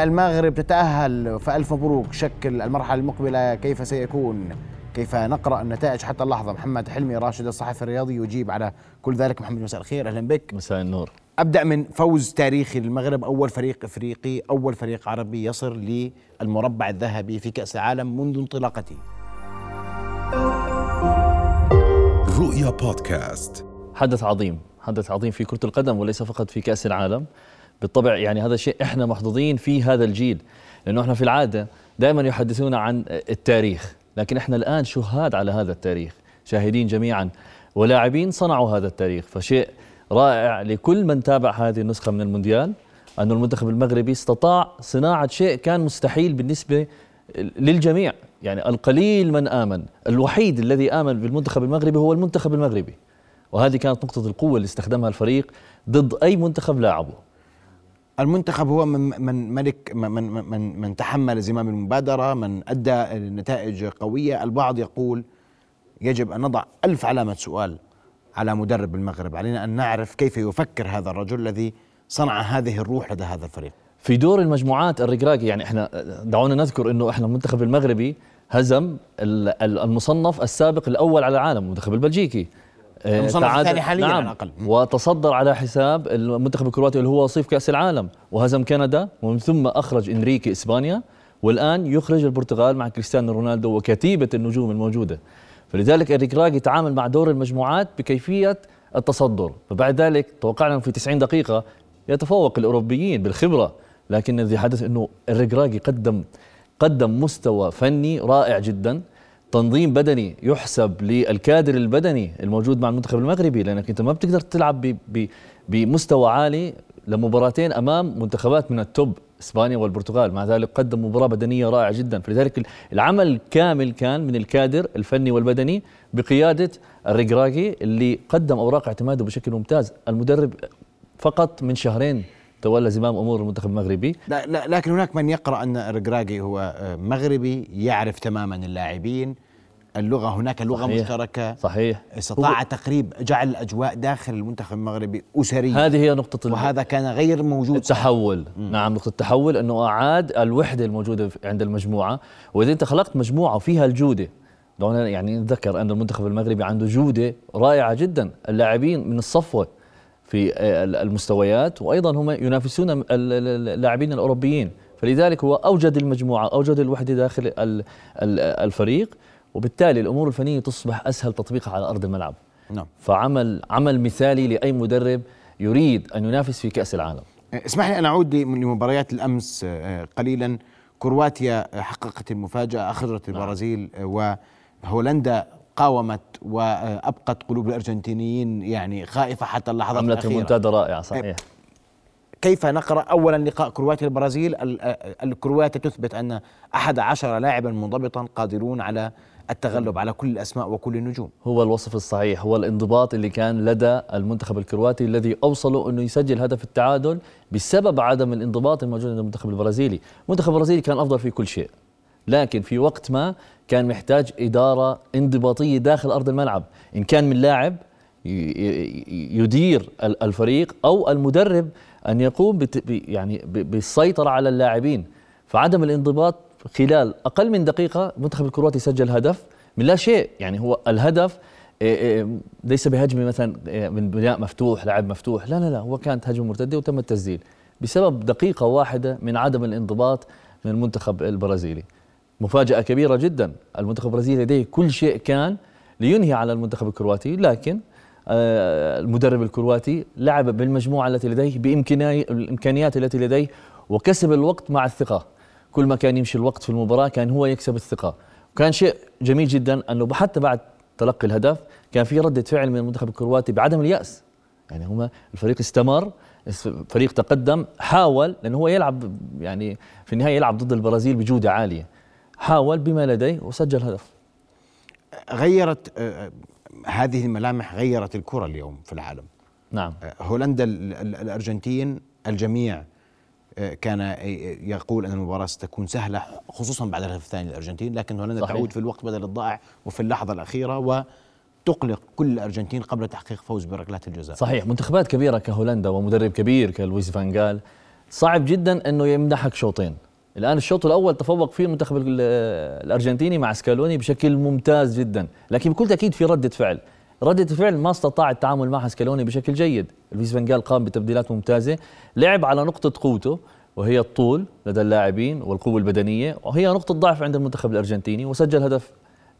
المغرب تتأهل فألف مبروك شكل المرحلة المقبلة كيف سيكون؟ كيف نقرأ النتائج حتى اللحظة؟ محمد حلمي راشد الصحفي الرياضي يجيب على كل ذلك. محمد مساء الخير أهلا بك. مساء النور. أبدأ من فوز تاريخي للمغرب أول فريق إفريقي أول فريق عربي يصل للمربع الذهبي في كأس العالم منذ انطلاقته. رؤيا بودكاست. حدث عظيم حدث عظيم في كرة القدم وليس فقط في كأس العالم. بالطبع يعني هذا شيء إحنا محظوظين في هذا الجيل لأنه إحنا في العادة دائما يحدثون عن التاريخ لكن إحنا الآن شهاد على هذا التاريخ شاهدين جميعا ولاعبين صنعوا هذا التاريخ فشيء رائع لكل من تابع هذه النسخة من المونديال أن المنتخب المغربي استطاع صناعة شيء كان مستحيل بالنسبة للجميع يعني القليل من آمن الوحيد الذي آمن بالمنتخب المغربي هو المنتخب المغربي وهذه كانت نقطة القوة اللي استخدمها الفريق ضد أي منتخب لاعبه. المنتخب هو من من ملك من من من تحمل زمام المبادرة من أدى نتائج قوية. البعض يقول يجب أن نضع ألف علامة سؤال على مدرب المغرب. علينا أن نعرف كيف يفكر هذا الرجل الذي صنع هذه الروح لدى هذا الفريق. في دور المجموعات الركراكي يعني إحنا دعونا نذكر إنه إحنا المنتخب المغربي هزم المصنف السابق الأول على العالم المنتخب البلجيكي. المصنف الثاني حاليا نعم. على الاقل وتصدر على حساب المنتخب الكرواتي اللي هو وصيف كأس العالم وهزم كندا ومن ثم أخرج إنريكي إسبانيا والآن يخرج البرتغال مع كريستيانو رونالدو وكتيبة النجوم الموجودة. فلذلك اريك راج يتعامل مع دور المجموعات بكيفية التصدر. فبعد ذلك توقعنا في 90 دقيقة يتفوق الأوروبيين بالخبرة لكن الذي حدث إنه الريكراجي قدم قدم مستوى فني رائع جدا. تنظيم بدني يحسب للكادر البدني الموجود مع المنتخب المغربي لأنك أنت ما بتقدر تلعب بمستوى عالي لمباراتين أمام منتخبات من التوب إسبانيا والبرتغال. مع ذلك قدم مباراة بدنية رائعة جدا. فلذلك العمل كامل كان من الكادر الفني والبدني بقيادة الرقراقي اللي قدم أوراق اعتماده بشكل ممتاز. المدرب فقط من شهرين تولى زمام أمور المنتخب المغربي. لا, لا لكن هناك من يقرأ أن الرقراقي هو مغربي يعرف تماما اللاعبين. اللغة هناك لغة صحيح. مشتركة. صحيح. استطاع تقريب جعل الأجواء داخل المنتخب المغربي أسرية. هذه هي نقطة وهذا كان غير موجود. التحول. مم. نعم نقطة التحول أنه أعاد الوحدة الموجودة عند المجموعة. وإذا أنت خلقت مجموعة فيها الجودة يعني نتذكر أن المنتخب المغربي عنده جودة رائعة جدا. اللاعبين من الصفوة في المستويات وأيضا هم ينافسون اللاعبين الأوروبيين. فلذلك هو أوجد المجموعة أوجد الوحدة داخل الفريق وبالتالي الأمور الفنية تصبح أسهل تطبيقها على أرض الملعب. نعم. فعمل عمل مثالي لأي مدرب يريد أن ينافس في كأس العالم. اسمح لي ان أعود لمباريات الأمس آه، قليلا. كرواتيا حققت المفاجأة اخرجت نعم. البرازيل آه، وهولندا قاومت وأبقت قلوب الأرجنتينيين يعني خائفة حتى اللحظات عملت المنتدى رائعه صحيح. كيف نقرأ اولا لقاء كرواتيا البرازيل؟ الكرواتيا تثبت أن أحد عشر لاعبا منضبطا قادرون على التغلب على كل الأسماء وكل النجوم. هو الوصف الصحيح هو الانضباط اللي كان لدى المنتخب الكرواتي الذي أوصله أنه يسجل هدف التعادل بسبب عدم الانضباط الموجود عند المنتخب البرازيلي. المنتخب البرازيلي كان أفضل في كل شيء لكن في وقت ما كان محتاج إدارة انضباطية داخل أرض الملعب. إن كان من لاعب يدير الفريق أو المدرب أن يقوم يعني بالسيطرة على اللاعبين. فعدم الانضباط خلال أقل من دقيقة المنتخب الكرواتي سجل هدف من لا شيء. يعني هو الهدف ليس بهجمة مثلا من بناء مفتوح لاعب مفتوح. لا لا لا هو كانت هجمه مرتده وتم التسجيل بسبب دقيقة واحدة من عدم الانضباط من المنتخب البرازيلي. مفاجأة كبيرة جدا. المنتخب البرازيلي لديه كل شيء كان لينهي على المنتخب الكرواتي لكن آه، المدرب الكرواتي لعب بالمجموعة التي لديه بإمكانيات التي لديه وكسب الوقت مع الثقة. كل ما كان يمشي الوقت في المباراة كان هو يكسب الثقة. وكان شيء جميل جدا أنه حتى بعد تلقي الهدف كان في ردة فعل من المنتخب الكرواتي بعدم اليأس. يعني هم الفريق استمر الفريق تقدم حاول لأنه هو يلعب يعني في النهاية يلعب ضد البرازيل بجودة عالية. حاول بما لديه وسجل هدف. غيرت آه، آه، هذه الملامح غيرت الكرة اليوم في العالم. نعم. آه، هولندا الأرجنتين الجميع كان يقول أن المباراة ستكون سهلة خصوصا بعد الهدف الثاني للأرجنتين لكن هولندا صحيح. تعود في الوقت بدل الضائع وفي اللحظة الأخيرة وتقلق كل الأرجنتين قبل تحقيق فوز بركلات الجزاء. صحيح. منتخبات كبيرة كهولندا ومدرب كبير كلويس فانجال صعب جدا أنه يمنحك شوطين. الآن الشوط الأول تفوق فيه المنتخب ال- الأرجنتيني مع سكالوني بشكل ممتاز جدا. لكن بكل تأكيد في ردة فعل. ردة الفعل ما استطاع التعامل مع سكالوني بشكل جيد. لويس فان قام بتبديلات ممتازة. لعب على نقطة قوته وهي الطول لدى اللاعبين والقوة البدنية وهي نقطة ضعف عند المنتخب الأرجنتيني وسجل هدف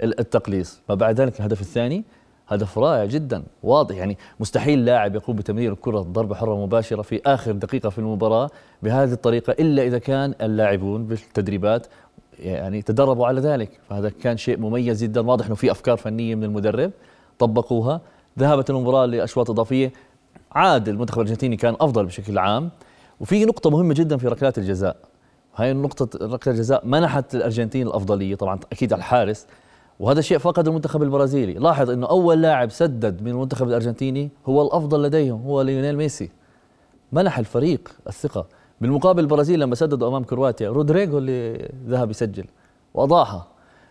ال- التقليص. فبعد ذلك الهدف الثاني هدف رائع جدا واضح. يعني مستحيل لاعب يقوم بتمرير الكرة ضربة حرة مباشرة في آخر دقيقة في المباراة بهذه الطريقة إلا إذا كان اللاعبون بالتدريبات يعني تدربوا على ذلك. فهذا كان شيء مميز جدا واضح إنه في أفكار فنية من المدرب طبقوها. ذهبت المباراة لأشواط إضافية. عاد المنتخب الأرجنتيني كان أفضل بشكل عام. وفي نقطة مهمة جدا في ركلات الجزاء. هاي النقطة ركلة الجزاء منحت الأرجنتين الأفضلية طبعا أكيد على الحارس. وهذا شيء فقد المنتخب البرازيلي. لاحظ أنه أول لاعب سدد من المنتخب الأرجنتيني هو الأفضل لديهم هو ليونيل ميسي. منح الفريق الثقة. بالمقابل البرازيل لما سددوا أمام كرواتيا رودريغو اللي ذهب يسجل وأضاعها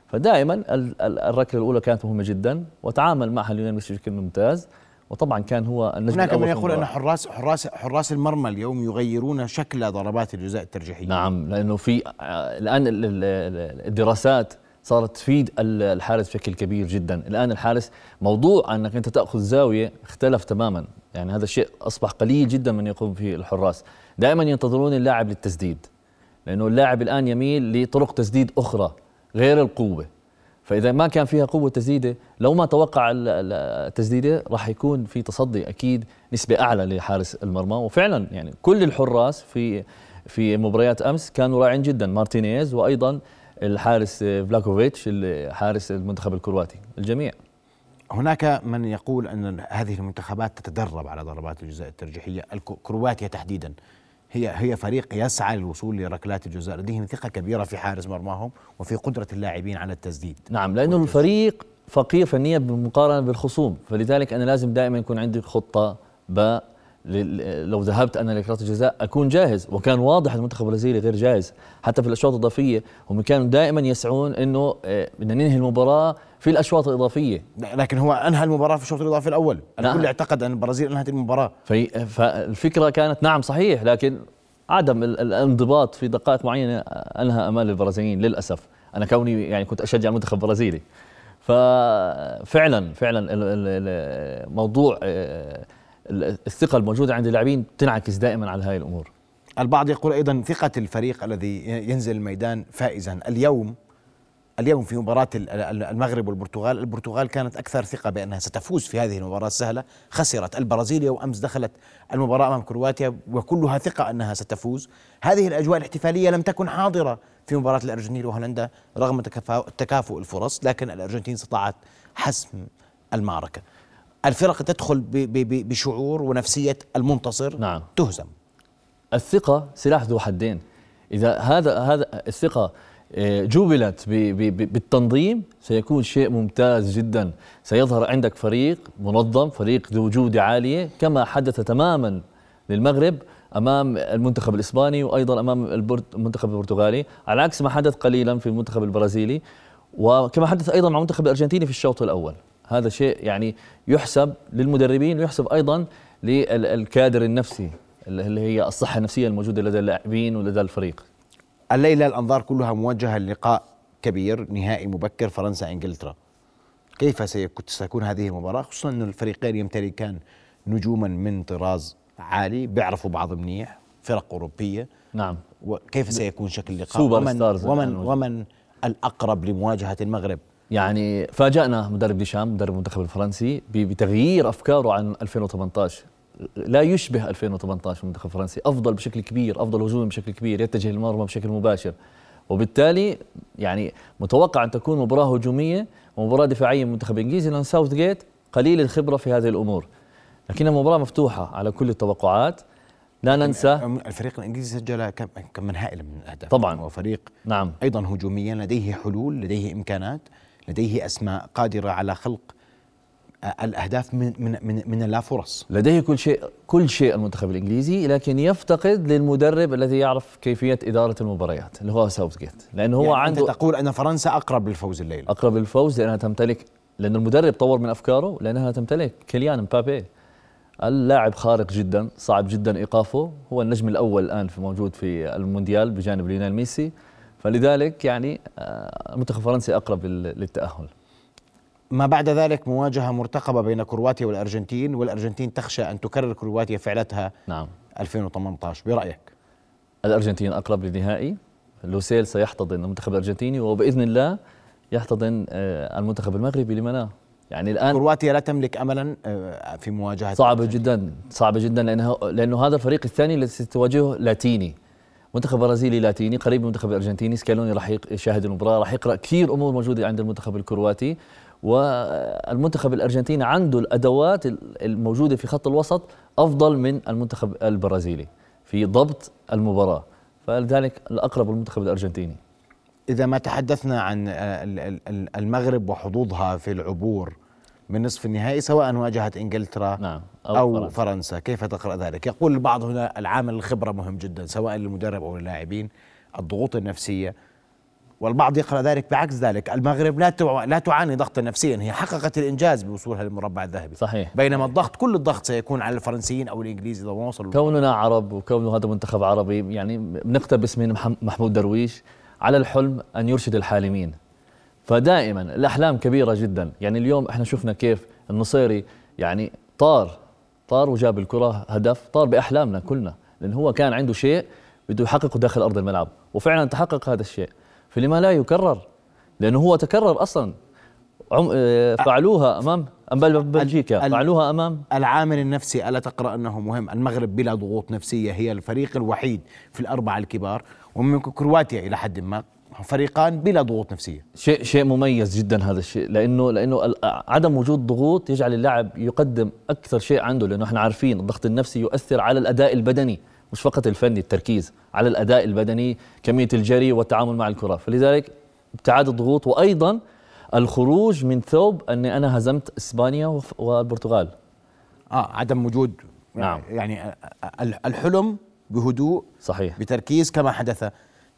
فدائما ال- ال- الركلة الأولى كانت مهمة جدا وتعامل معها ليونيل ميسي بشكل ممتاز. وطبعا كان هو النجم هناك من يقول أن. حراس حراس حراس المرمى اليوم يغيرون شكل ضربات الجزاء الترجيحية. نعم لأنه في آه، الآن ال- ال- ال- الدراسات صارت تفيد ال- الحارس بشكل كبير جدا. الآن الحارس موضوع أنك أنت تأخذ زاوية اختلف تماما. يعني هذا الشيء أصبح قليل جدا من يقوم فيه الحراس. دائما ينتظرون اللاعب للتسديد لأنه اللاعب الآن يميل لطرق تسديد أخرى غير القوة. فإذا ما كان فيها قوة تسديدة لو ما توقع ال- ال- التسديدة راح يكون في تصدي أكيد نسبة أعلى لحارس المرمى. وفعلا يعني كل الحراس في في مباريات أمس كانوا رائعين جدا. مارتينيز وأيضا الحارس ليفاكوفيتش حارس المنتخب الكرواتي الجميع. هناك من يقول أن هذه المنتخبات تتدرب على ضربات الجزاء الترجيحية. كرواتيا تحديدا. هي هي فريق يسعى للوصول لركلات الجزاء. لديهم ثقة كبيرة في حارس مرماهم وفي قدرة اللاعبين على التسديد. نعم لأنه الفريق فقير فنيا بالمقارنه بالخصوم. فلذلك أنا لازم دائما يكون عندي خطة ب لل- لو ذهبت أنا لكرات الجزاء أكون جاهز وكان واضح المنتخب البرازيلي غير جاهز. حتى في الأشواط الإضافية هم كانوا دائما يسعون إنه آه، بدنا ننهي المباراة في الأشواط الإضافية. لكن هو أنهى المباراة في الشوط الإضافي الأول. نعم. الكل اعتقد أن البرازيل أنهت المباراة. في فالفكرة كانت نعم صحيح لكن عدم ال- الانضباط في دقائق معينة أنهى أمال البرازيليين للأسف. أنا كوني يعني كنت أشجع المنتخب البرازيلي ففعلا فعلا موضوع آه، الثقة الموجودة عند اللاعبين تنعكس دائما على هاي الأمور. البعض يقول أيضا ثقة الفريق الذي ينزل الميدان فائزا. اليوم اليوم في مباراة ال- ال- المغرب والبرتغال البرتغال كانت أكثر ثقة بأنها ستفوز في هذه المباراة السهلة. خسرت البرازيل وأمس دخلت المباراة أمام كرواتيا وكلها ثقة أنها ستفوز. هذه الأجواء الاحتفالية لم تكن حاضرة في مباراة الأرجنتين وهولندا رغم تكافؤ الفرص لكن الأرجنتين استطاعت حسم المعركة. الفرق تدخل بشعور ونفسية المنتصر نعم. تهزم. الثقة سلاح ذو حدين. إذا هذا هذا الثقة آه، جوبلت بالتنظيم سيكون شيء ممتاز جدا. سيظهر عندك فريق منظم فريق ذو جودة عالية كما حدث تماما للمغرب أمام المنتخب الإسباني وأيضا أمام البرت- المنتخب البرتغالي على عكس ما حدث قليلا في المنتخب البرازيلي وكما حدث أيضا مع المنتخب الأرجنتيني في الشوط الأول. هذا شيء يعني يحسب للمدربين ويحسب أيضا للكادر النفسي اللي هي الصحة النفسية الموجودة لدى اللاعبين ولدى الفريق. الليلة الأنظار كلها موجهة للقاء كبير نهائي مبكر فرنسا إنجلترا كيف ستكون هذه المباراة؟ خصوصا أن الفريقين يمتلكان نجوما من طراز عالي بيعرفوا بعض منيح فرق أوروبية. نعم. وكيف سيكون شكل اللقاء؟ سوبر ومن, stars ومن. ومن الأقرب لمواجهة المغرب؟ يعني فاجأنا مدرب ديشام مدرب المنتخب الفرنسي بتغيير أفكاره عن 2018 لا يشبه 2018 المنتخب الفرنسي أفضل بشكل كبير أفضل هجوم بشكل كبير يتجه للمرمى بشكل مباشر. وبالتالي يعني متوقع أن تكون مباراة هجومية ومباراة دفاعية من المنتخب الإنجليزي لأن ساوث جيت قليل الخبرة في هذه الأمور. لكنها مباراة مفتوحة على كل التوقعات. لا ننسى الفريق الإنجليزي سجل كم كم من هائل من الأهداف. طبعاً. هو فريق نعم. أيضا هجوميا لديه حلول لديه إمكانات. لديه أسماء قادرة على خلق آه، الأهداف من من من, من اللا فرص. لديه كل شيء كل شيء المنتخب الإنجليزي لكن يفتقد للمدرب الذي يعرف كيفية إدارة المباريات اللي هو ساوث جيت لأنه هو يعني عنده أنت تقول أن فرنسا أقرب للفوز الليلة أقرب للفوز لأنها تمتلك لأن المدرب طور من أفكاره لأنها تمتلك كيليان مبابي. اللاعب خارق جدا صعب جدا إيقافه. هو النجم الأول الآن في موجود في المونديال بجانب ليونيل ميسي. فلذلك يعني آه، المنتخب الفرنسي أقرب للتأهل. ما بعد ذلك مواجهة مرتقبة بين كرواتيا والأرجنتين والأرجنتين تخشى أن تكرر كرواتيا فعلتها نعم. 2018 برأيك؟ الأرجنتين أقرب للنهائي. لوسيل سيحتضن المنتخب الأرجنتيني وبإذن الله يحتضن آه، المنتخب المغربي. لمن؟ لا يعني الآن كرواتيا لا تملك املا آه، في مواجهة صعبة جدا صعبة جدا لأنه لأنه هذا الفريق الثاني الذي ستواجهه لاتيني. منتخب برازيلي لاتيني قريب من المنتخب الارجنتيني سكالوني راح يشاهد المباراة راح يقرا كثير أمور موجودة عند المنتخب الكرواتي. والمنتخب الأرجنتيني عنده الأدوات الموجودة في خط الوسط أفضل من المنتخب البرازيلي في ضبط المباراة. فلذلك الأقرب المنتخب الأرجنتيني. إذا ما تحدثنا عن المغرب وحظوظها في العبور من نصف النهائي سواء واجهت إنجلترا نعم أو, أو فرنسا. فرنسا. كيف تقرأ ذلك؟ يقول البعض هنا العامل الخبرة مهم جدا سواء للمدرب أو للاعبين الضغوط النفسية. والبعض يقرأ ذلك بعكس ذلك المغرب لا لا تعاني ضغطا نفسيا هي حققت الإنجاز بوصولها للمربع الذهبي. صحيح. بينما الضغط كل الضغط سيكون على الفرنسيين أو الإنجليز إذا ما وصلوا. كوننا عرب وكونه هذا منتخب عربي يعني بنقتبس من محمود درويش على الحلم أن يرشد الحالمين. فدائما الأحلام كبيرة جدا. يعني اليوم إحنا شفنا كيف النصيري يعني طار طار وجاب الكرة هدف طار بأحلامنا كلنا. لأن هو كان عنده شيء بده يحققه داخل أرض الملعب. وفعلا تحقق هذا الشيء. فلما لا يكرر لأنه هو تكرر أصلا. آه، فعلوها أمام بلجيكا. فعلوها أمام العامل النفسي ألا تقرأ أنه مهم؟ المغرب بلا ضغوط نفسية هي الفريق الوحيد في الأربعة الكبار. ومن كرواتيا إلى حد ما. فريقان بلا ضغوط نفسية. شيء شيء مميز جدا هذا الشيء لأنه لأنه عدم وجود ضغوط يجعل اللاعب يقدم أكثر شيء عنده لأنه إحنا عارفين الضغط النفسي يؤثر على الأداء البدني مش فقط الفني التركيز على الأداء البدني كمية الجري والتعامل مع الكرة. فلذلك ابتعاد الضغوط وأيضا الخروج من ثوب أني أنا هزمت إسبانيا والبرتغال. آه عدم وجود. نعم. يعني الحلم بهدوء صحيح. بتركيز كما حدث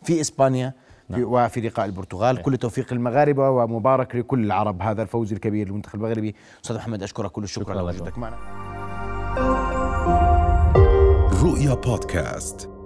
في إسبانيا. نعم. وفي لقاء البرتغال. نعم. كل توفيق المغاربه ومبارك لكل العرب. هذا الفوز الكبير للمنتخب المغربي. أستاذ محمد أشكرك كل الشكر على وجودك معنا. رؤيا بودكاست.